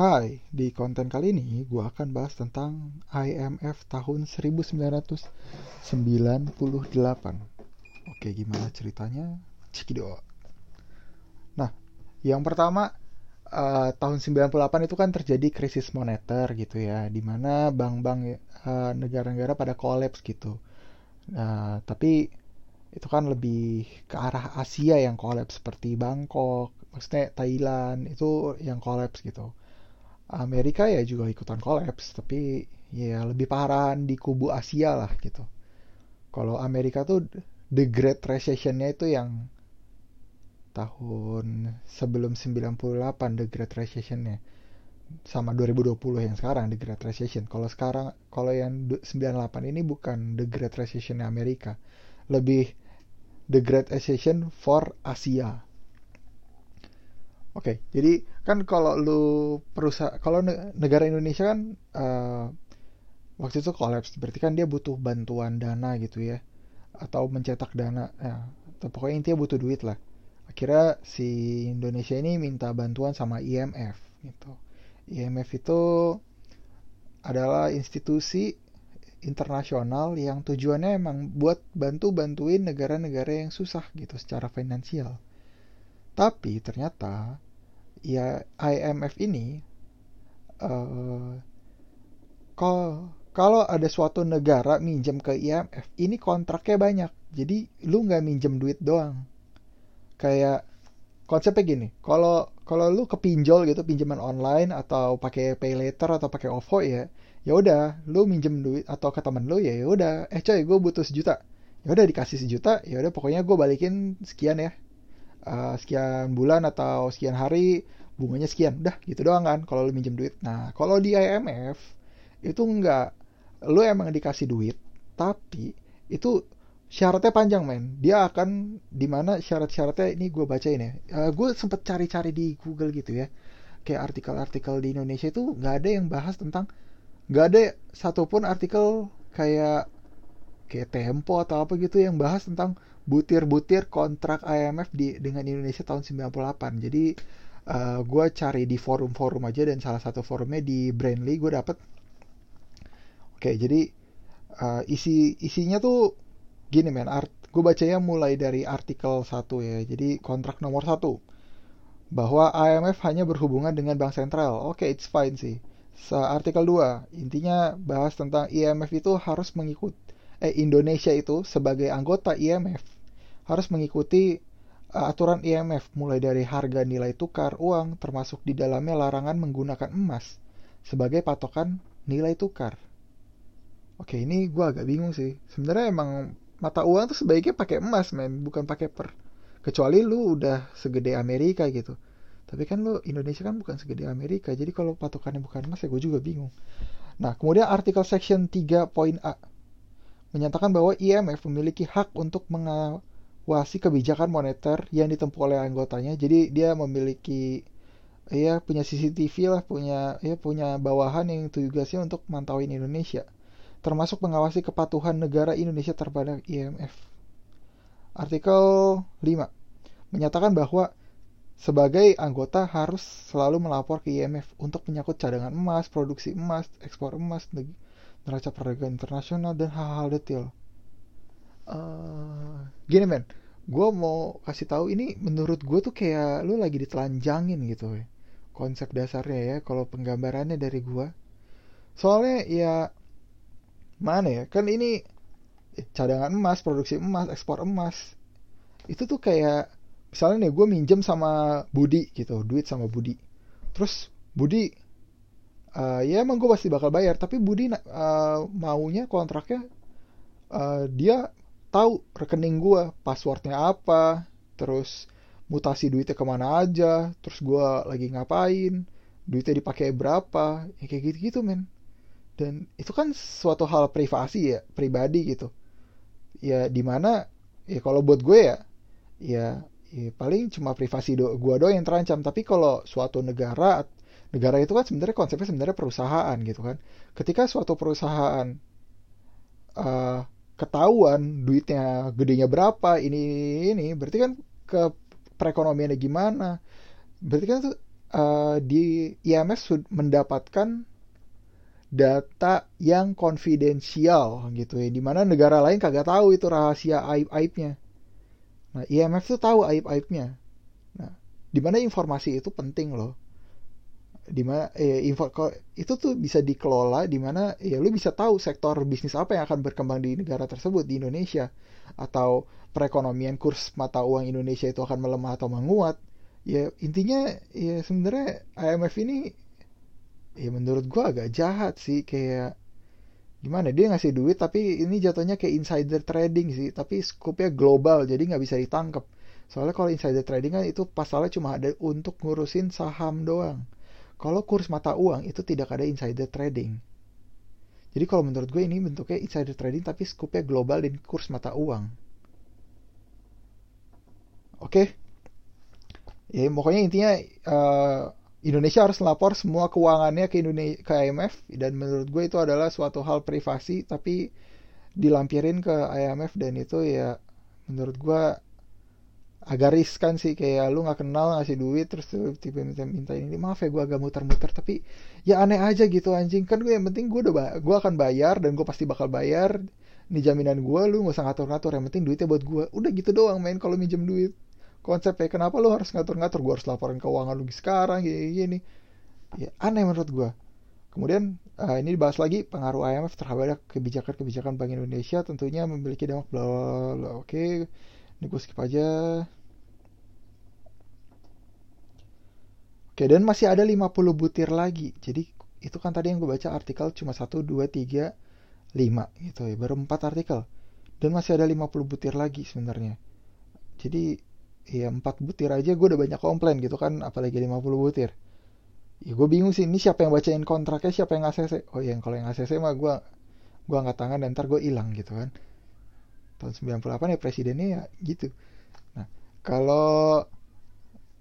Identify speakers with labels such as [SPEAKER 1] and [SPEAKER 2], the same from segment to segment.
[SPEAKER 1] Hai, di konten kali ini gue akan bahas tentang IMF tahun 1998. Oke, gimana ceritanya? Cekidot. Nah, yang pertama uh, tahun 98 itu kan terjadi krisis moneter gitu ya, di mana bank-bank uh, negara-negara pada kolaps gitu. Nah, tapi itu kan lebih ke arah Asia yang kolaps seperti Bangkok, maksudnya Thailand itu yang kolaps gitu. Amerika ya juga ikutan kolaps tapi ya lebih parah di kubu Asia lah gitu. Kalau Amerika tuh the great recessionnya itu yang tahun sebelum 98 the great recessionnya. Sama 2020 yang sekarang the great recession. Kalau sekarang kalau yang 98 ini bukan the great recessionnya Amerika. Lebih the great recession for Asia Oke, okay, jadi kan kalau lu perusahaan, kalau negara Indonesia kan uh, waktu itu kolaps, berarti kan dia butuh bantuan dana gitu ya, atau mencetak dana, ya, atau pokoknya intinya butuh duit lah. Akhirnya si Indonesia ini minta bantuan sama IMF gitu. IMF itu adalah institusi internasional yang tujuannya emang buat bantu bantuin negara-negara yang susah gitu secara finansial. Tapi ternyata ya IMF ini uh, kalau kalau ada suatu negara minjem ke IMF, ini kontraknya banyak. Jadi lu nggak minjem duit doang. Kayak konsepnya gini, kalau kalau lu kepinjol gitu pinjaman online atau pakai pay later atau pakai OVO ya, ya udah lu minjem duit atau ke temen lu ya ya udah, eh coy gue butuh sejuta, ya udah dikasih sejuta, ya udah pokoknya gue balikin sekian ya, uh, sekian bulan atau sekian hari bunganya sekian. Udah gitu doang kan kalau lu minjem duit. Nah kalau di IMF itu enggak lu emang dikasih duit tapi itu syaratnya panjang men. Dia akan di mana syarat-syaratnya ini gue baca ini uh, gue sempet cari-cari di Google gitu ya. Kayak artikel-artikel di Indonesia itu nggak ada yang bahas tentang nggak ada satupun artikel kayak kayak Tempo atau apa gitu yang bahas tentang butir-butir kontrak IMF di dengan Indonesia tahun 98. Jadi uh, eh, gue cari di forum-forum aja dan salah satu forumnya di Brandly gue dapet. Oke, jadi uh, isi isinya tuh gini men, art gue bacanya mulai dari artikel 1 ya. Jadi kontrak nomor 1 bahwa IMF hanya berhubungan dengan bank sentral. Oke, okay, it's fine sih. Se artikel 2 intinya bahas tentang IMF itu harus mengikut eh Indonesia itu sebagai anggota IMF harus mengikuti uh, aturan IMF mulai dari harga nilai tukar uang termasuk di dalamnya larangan menggunakan emas sebagai patokan nilai tukar. Oke, ini gue agak bingung sih. Sebenarnya emang mata uang tuh sebaiknya pakai emas, men, bukan pakai per. Kecuali lu udah segede Amerika gitu. Tapi kan lu Indonesia kan bukan segede Amerika, jadi kalau patokannya bukan emas ya gue juga bingung. Nah, kemudian artikel section 3 poin A menyatakan bahwa IMF memiliki hak untuk mengawal wasi kebijakan moneter yang ditempuh oleh anggotanya. Jadi dia memiliki ya punya CCTV lah, punya ya punya bawahan yang tugasnya untuk mantauin Indonesia, termasuk mengawasi kepatuhan negara Indonesia terhadap IMF. Artikel 5 menyatakan bahwa sebagai anggota harus selalu melapor ke IMF untuk menyangkut cadangan emas, produksi emas, ekspor emas, neraca perdagangan internasional dan hal-hal detail. Uh, gini men, gue mau kasih tahu ini menurut gue tuh kayak lu lagi ditelanjangin gitu ya konsep dasarnya ya kalau penggambarannya dari gue soalnya ya mana ya kan ini cadangan emas produksi emas ekspor emas. Itu tuh kayak misalnya nih gue minjem sama Budi gitu duit sama Budi. Terus Budi uh, ya emang gue pasti bakal bayar tapi Budi uh, maunya kontraknya uh, dia tahu rekening gue passwordnya apa terus mutasi duitnya ke mana aja terus gue lagi ngapain duitnya dipakai berapa ya kayak gitu gitu men. Dan itu kan suatu hal privasi ya pribadi gitu. Ya di mana ya kalau buat gue ya ya, ya paling cuma privasi do gue doang yang terancam. Tapi kalau suatu negara negara itu kan sebenarnya konsepnya sebenarnya perusahaan gitu kan. Ketika suatu perusahaan uh, ketahuan duitnya gedenya berapa ini ini berarti kan ke perekonomiannya gimana? Berarti kan uh, di IMF mendapatkan data yang konfidensial gitu ya di mana negara lain kagak tahu itu rahasia aib-aibnya nah IMF tuh tahu aib-aibnya nah di mana informasi itu penting loh di mana eh, info itu tuh bisa dikelola di mana ya lu bisa tahu sektor bisnis apa yang akan berkembang di negara tersebut di Indonesia. Atau perekonomian kurs mata uang Indonesia itu akan melemah atau menguat. Ya intinya ya sebenarnya IMF ini ya menurut gua agak jahat sih kayak gimana dia ngasih duit tapi ini jatuhnya kayak insider trading sih tapi skupnya global jadi nggak bisa ditangkap soalnya kalau insider trading kan itu pasalnya cuma ada untuk ngurusin saham doang kalau kurs mata uang itu tidak ada insider trading jadi kalau menurut gue ini bentuknya insider trading tapi skupnya global dan kurs mata uang oke okay? ya pokoknya intinya uh, Indonesia harus lapor semua keuangannya ke Indonesia ke IMF dan menurut gue itu adalah suatu hal privasi tapi dilampirin ke IMF dan itu ya menurut gue agak riskan sih kayak lu nggak kenal ngasih duit terus tiba minta minta ini maaf ya gue agak muter-muter tapi ya aneh aja gitu anjing. Kan gue yang penting gue udah gue akan bayar dan gue pasti bakal bayar ini jaminan gue lu nggak usah ngatur-ngatur yang penting duitnya buat gue udah gitu doang main kalau minjem duit. Konsepnya kenapa lu harus ngatur-ngatur? Gue harus laporin keuangan lu sekarang gini gini ya aneh menurut gue kemudian uh, ini dibahas lagi pengaruh IMF terhadap kebijakan-kebijakan Bank Indonesia tentunya memiliki dampak bla bla. Oke ini gue skip aja. Oke dan masih ada 50 butir lagi. Jadi itu kan tadi yang gue baca artikel cuma 1, 2, 3, 5 gitu ya. Baru 4 artikel. Dan masih ada 50 butir lagi sebenarnya. Jadi ya empat butir aja gue udah banyak komplain gitu kan apalagi 50 butir. Ya gue bingung sih ini siapa yang bacain kontraknya siapa yang ACC oh ya kalau yang ACC mah gue gue angkat tangan dan ntar gue hilang gitu kan tahun 98 ya presidennya ya gitu. Nah kalau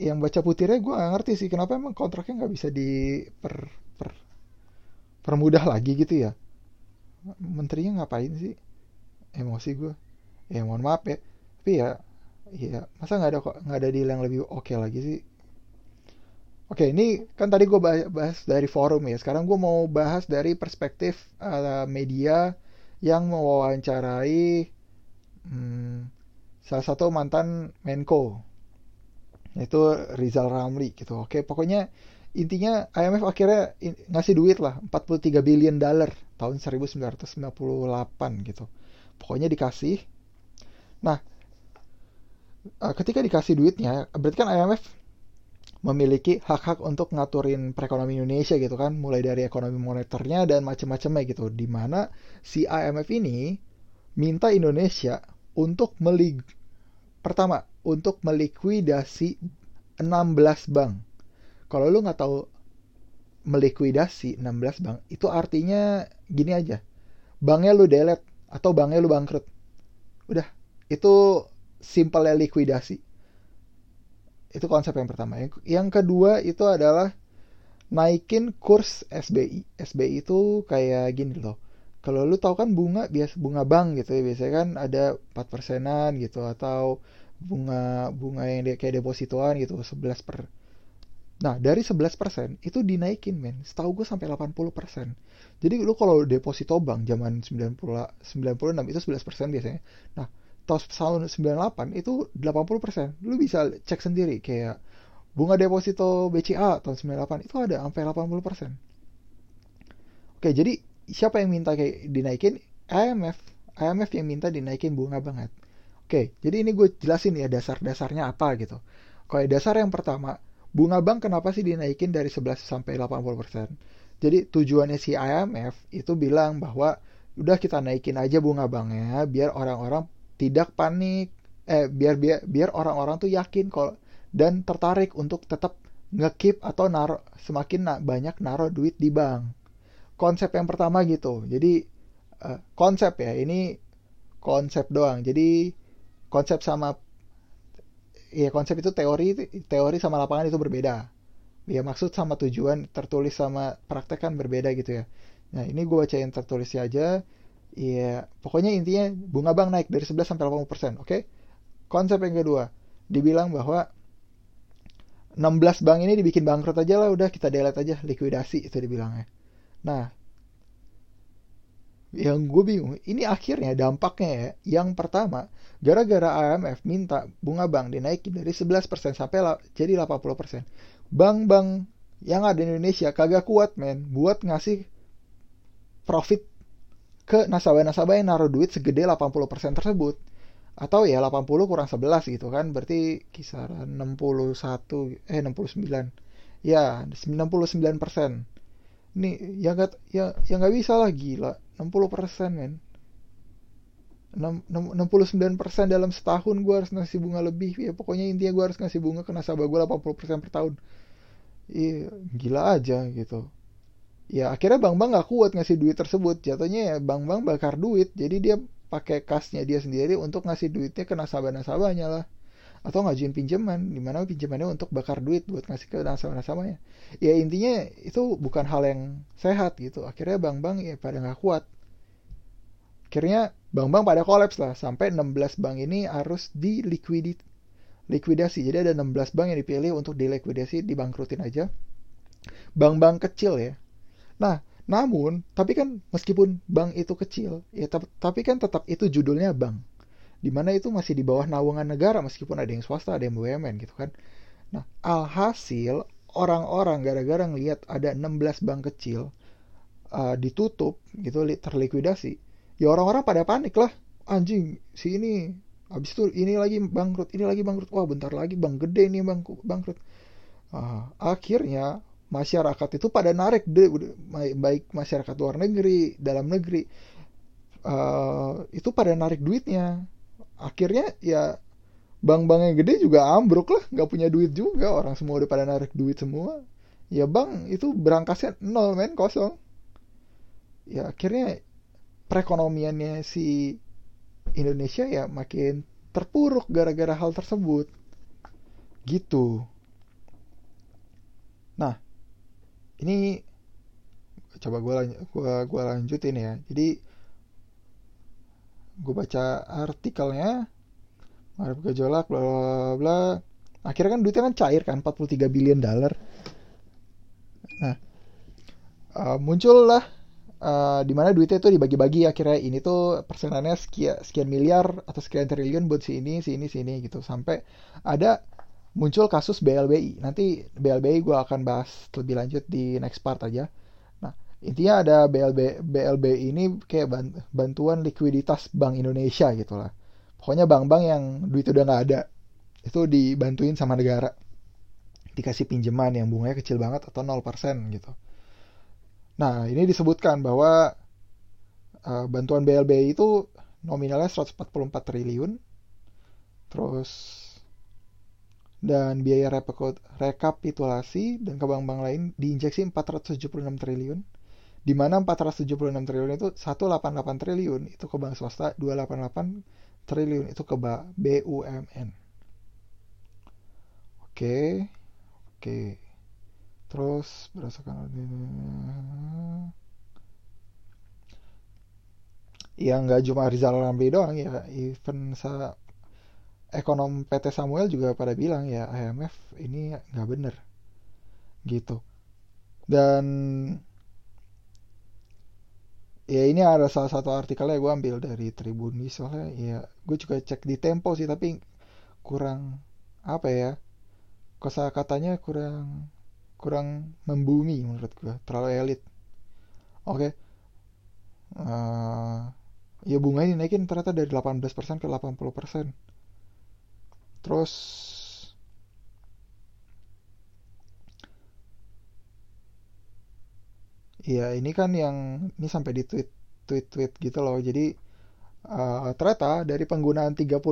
[SPEAKER 1] yang baca butirnya gue gak ngerti sih kenapa emang kontraknya nggak bisa di per, per, permudah lagi gitu ya? Menterinya ngapain sih? Emosi gue ya mohon maaf ya. Tapi ya Iya, masa nggak ada kok nggak ada deal yang lebih oke okay lagi sih? Oke, ini kan tadi gue bahas dari forum ya. Sekarang gue mau bahas dari perspektif uh, media yang mewawancarai hmm, salah satu mantan Menko, yaitu Rizal Ramli gitu. Oke, pokoknya intinya IMF akhirnya ngasih duit lah 43 billion dollar tahun 1998 gitu. Pokoknya dikasih. Nah, uh, ketika dikasih duitnya, berarti kan IMF memiliki hak-hak untuk ngaturin perekonomian Indonesia gitu kan, mulai dari ekonomi moneternya dan macam-macamnya gitu. Di mana si IMF ini minta Indonesia untuk melig pertama untuk melikuidasi 16 bank. Kalau lu nggak tahu melikuidasi 16 bank, itu artinya gini aja. Banknya lu delete atau banknya lu bangkrut. Udah, itu simpelnya likuidasi. Itu konsep yang pertama. Yang, yang kedua itu adalah naikin kurs SBI. SBI itu kayak gini loh. Kalau lu tahu kan bunga biasa bunga bank gitu ya biasanya kan ada 4 persenan gitu atau bunga bunga yang kayak depositoan gitu 11 per Nah, dari 11% itu dinaikin, men. Setahu gue sampai 80%. Jadi lu kalau deposito bank zaman 90 96 itu 11% biasanya. Nah, tahun 98 itu 80%. Lu bisa cek sendiri kayak bunga deposito BCA tahun 98 itu ada sampai 80%. Oke, jadi siapa yang minta kayak dinaikin? IMF. IMF yang minta dinaikin bunga banget. Oke, jadi ini gue jelasin ya dasar-dasarnya apa gitu. Kalau dasar yang pertama, bunga bank kenapa sih dinaikin dari 11 sampai 80%? Jadi tujuannya si IMF itu bilang bahwa udah kita naikin aja bunga banknya biar orang-orang tidak panik eh biar biar biar orang-orang tuh yakin kalau dan tertarik untuk tetap ngekip atau naruh semakin na banyak naruh duit di bank konsep yang pertama gitu. Jadi uh, konsep ya ini konsep doang. Jadi konsep sama ya konsep itu teori teori sama lapangan itu berbeda. Ya maksud sama tujuan tertulis sama praktek kan berbeda gitu ya. Nah ini gue bacain tertulisnya aja. Iya, pokoknya intinya bunga bank naik dari 11 sampai 80 persen. Oke, okay? konsep yang kedua dibilang bahwa 16 bank ini dibikin bangkrut aja lah udah kita delete aja likuidasi itu dibilangnya nah yang gue bingung ini akhirnya dampaknya ya. Yang pertama gara-gara IMF minta bunga bank dinaikin dari 11% sampai la, jadi 80% bank-bank yang ada di Indonesia kagak kuat men buat ngasih profit ke nasabah-nasabah yang naruh duit segede 80% tersebut. Atau ya 80 kurang 11 gitu kan berarti kisaran 61 eh 69 ya 99 persen ini yang gak ya yang nggak bisa lah. gila 60 persen men. 69 persen dalam setahun gue harus ngasih bunga lebih. Ya pokoknya intinya gue harus ngasih bunga ke nasabah gue 80 persen per tahun. Iya gila aja gitu. Ya akhirnya bank-bank nggak kuat ngasih duit tersebut. Jatuhnya ya bank-bank bakar duit. Jadi dia pakai kasnya dia sendiri untuk ngasih duitnya ke nasabah-nasabahnya lah atau ngajuin pinjaman di mana pinjamannya untuk bakar duit buat ngasih ke nasabah-nasabahnya. Ya intinya itu bukan hal yang sehat gitu. Akhirnya bank-bank ya pada nggak kuat. Akhirnya bank-bank pada kolaps lah. Sampai 16 bank ini harus di likuidasi. Jadi ada 16 bank yang dipilih untuk dilikuidasi dibangkrutin aja. Bank-bank kecil ya. Nah namun, tapi kan meskipun bank itu kecil, ya tapi kan tetap itu judulnya bank. Di mana itu masih di bawah naungan negara meskipun ada yang swasta, ada yang BUMN gitu kan. Nah, alhasil orang-orang gara-gara ngelihat ada 16 bank kecil uh, ditutup gitu terlikuidasi, ya orang-orang pada panik lah. Anjing, si ini habis itu ini lagi bangkrut, ini lagi bangkrut. Wah, bentar lagi bank gede ini bang bangkrut. Uh, akhirnya masyarakat itu pada narik deh baik masyarakat luar negeri dalam negeri uh, itu pada narik duitnya akhirnya ya bank-bank yang gede juga ambruk lah. Nggak punya duit juga. Orang semua udah pada narik duit semua. Ya bank itu berangkasnya nol men kosong. Ya akhirnya perekonomiannya si Indonesia ya makin terpuruk gara-gara hal tersebut. Gitu. Nah ini coba gue gua gua lanjutin ya. Jadi gue baca artikelnya Marif gejolak bla bla bla akhirnya kan duitnya kan cair kan 43 billion dollar nah uh, muncullah uh, di mana duitnya itu dibagi-bagi akhirnya ini tuh persenannya sekian sekian miliar atau sekian triliun buat si ini si ini si ini gitu sampai ada muncul kasus BLBI. Nanti BLBI gue akan bahas lebih lanjut di next part aja. Intinya ada BLB, BLBI ini kayak bantuan likuiditas Bank Indonesia gitu lah. Pokoknya bank-bank yang duit udah nggak ada, itu dibantuin sama negara. Dikasih pinjaman yang bunganya kecil banget atau 0% gitu. Nah, ini disebutkan bahwa uh, bantuan BLBI itu nominalnya 144 triliun. Terus dan biaya rekapitulasi dan ke bank-bank lain diinjeksi 476 triliun di mana 476 triliun itu 188 triliun itu ke bank swasta 288 triliun itu ke BUMN oke oke. Terus berdasarkan ya nggak cuma Rizal Ramli doang ya even sa ekonom PT Samuel juga pada bilang ya IMF ini nggak bener. Gitu. Dan ya ini ada salah satu artikelnya gue ambil dari Tribun soalnya ya gue juga cek di Tempo sih tapi kurang apa ya kosa katanya kurang kurang membumi menurut gue terlalu elit. Oke. Okay. uh, eh, ya bunga ini naikin ternyata dari 18% ke 80% terus ya ini kan yang ini sampai di tweet tweet tweet gitu loh jadi uh, ternyata dari penggunaan 35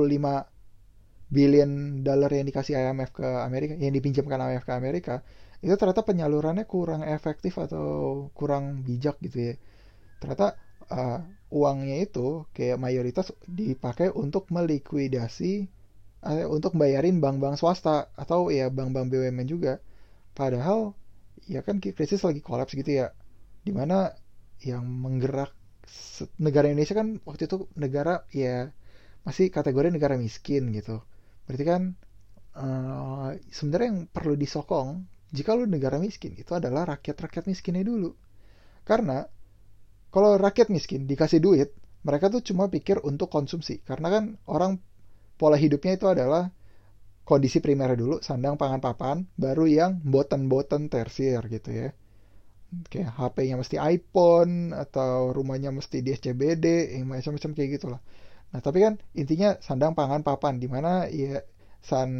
[SPEAKER 1] billion dollar yang dikasih IMF ke Amerika yang dipinjamkan IMF ke Amerika itu ternyata penyalurannya kurang efektif atau kurang bijak gitu ya ternyata uh, uangnya itu kayak mayoritas dipakai untuk melikuidasi Eh, untuk bayarin bank-bank swasta atau ya bank-bank BUMN juga. Padahal ya kan krisis lagi kolaps gitu ya. Di mana yang menggerak negara Indonesia kan waktu itu negara ya masih kategori negara miskin gitu. Berarti kan uh, sebenarnya yang perlu disokong jika lu negara miskin itu adalah rakyat-rakyat miskinnya dulu. Karena kalau rakyat miskin dikasih duit mereka tuh cuma pikir untuk konsumsi. Karena kan orang pola hidupnya itu adalah kondisi primer dulu sandang pangan papan baru yang boten-boten tersier gitu ya kayak HP-nya mesti iPhone atau rumahnya mesti di SCBD yang macam-macam kayak gitulah nah tapi kan intinya sandang pangan papan di mana ya san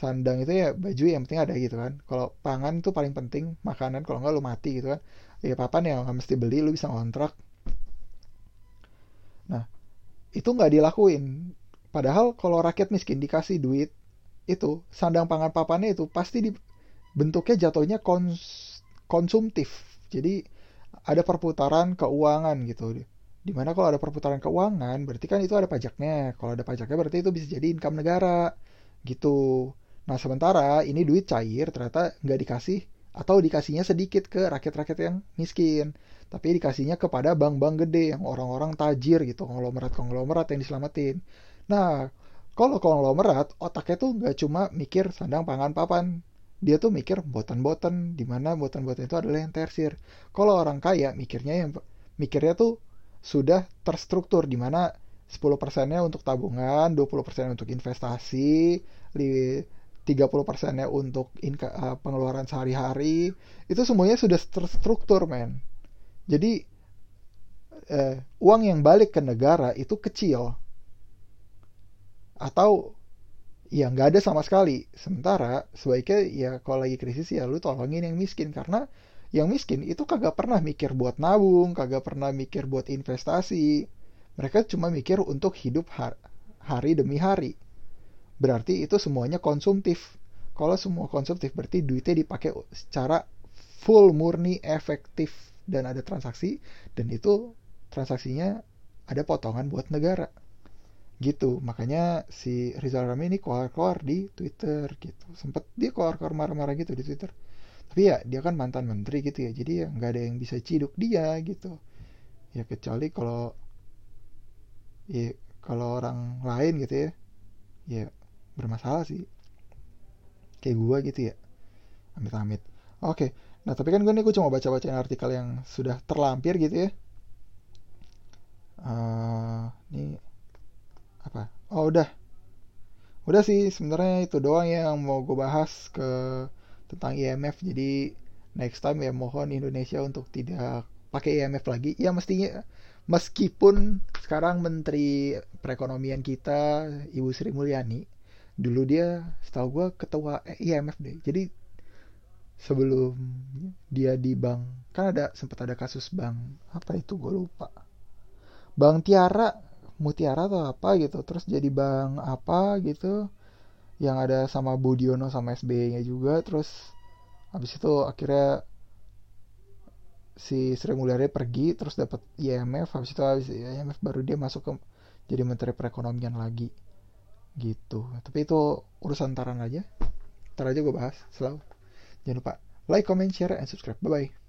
[SPEAKER 1] sandang itu ya baju yang penting ada gitu kan. Kalau pangan itu paling penting makanan kalau nggak lu mati gitu kan. Ya papan ya nggak mesti beli lu bisa ngontrak. Nah itu nggak dilakuin. Padahal kalau rakyat miskin dikasih duit itu sandang pangan papannya itu pasti di bentuknya jatuhnya kons, konsumtif. Jadi ada perputaran keuangan gitu. Di mana kalau ada perputaran keuangan berarti kan itu ada pajaknya. Kalau ada pajaknya berarti itu bisa jadi income negara. Gitu. Nah sementara ini duit cair ternyata nggak dikasih atau dikasihnya sedikit ke rakyat-rakyat yang miskin. Tapi dikasihnya kepada bank-bank gede yang orang-orang tajir gitu konglomerat-konglomerat yang diselamatin. Nah kalau konglomerat otaknya tuh nggak cuma mikir sandang pangan papan dia tuh mikir botan-botan di mana botan-botan itu adalah yang tersir. Kalau orang kaya mikirnya yang mikirnya tuh sudah terstruktur di mana 10 persennya untuk tabungan, 20 persennya untuk investasi, 30 persennya untuk uh, pengeluaran sehari-hari itu semuanya sudah terstruktur men. Jadi uh, uang yang balik ke negara itu kecil. Atau ya nggak ada sama sekali. Sementara sebaiknya ya kalau lagi krisis ya lu tolongin yang miskin. Karena yang miskin itu kagak pernah mikir buat nabung kagak pernah mikir buat investasi. Mereka cuma mikir untuk hidup hari demi hari. Berarti itu semuanya konsumtif. Kalau semua konsumtif berarti duitnya dipakai secara full murni efektif. Dan ada transaksi dan itu transaksinya ada potongan buat negara gitu. Makanya si Rizal Ramli ini keluar-keluar di Twitter gitu. Sempet dia keluar-keluar marah-marah gitu di Twitter. Tapi ya dia kan mantan menteri gitu ya. Jadi ya nggak ada yang bisa ciduk dia gitu. Ya kecuali kalau ya kalau orang lain gitu ya ya bermasalah sih. Kayak gue gitu ya. Amit-amit. Oke. Nah tapi kan gue nih gue cuma baca-bacain artikel yang sudah terlampir gitu ya. Uh, ini apa? Oh udah. Udah sih sebenarnya itu doang ya yang mau gue bahas ke tentang IMF jadi next time ya mohon Indonesia untuk tidak pakai IMF lagi. Ya mestinya meskipun sekarang Menteri Perekonomian kita Ibu Sri Mulyani dulu dia setahu gue ketua IMF deh. Jadi sebelum dia di bank kan ada sempat ada kasus bank apa itu gue lupa. Bank Tiara Mutiara atau apa gitu terus jadi bank apa gitu yang ada sama Budiono sama SBY nya juga terus habis itu akhirnya si Sri Mulyani pergi terus dapat IMF habis itu habis IMF baru dia masuk ke jadi menteri perekonomian lagi gitu. Tapi itu urusan taran aja ntar aja gue bahas selalu. Jangan lupa like comment share and subscribe. Bye bye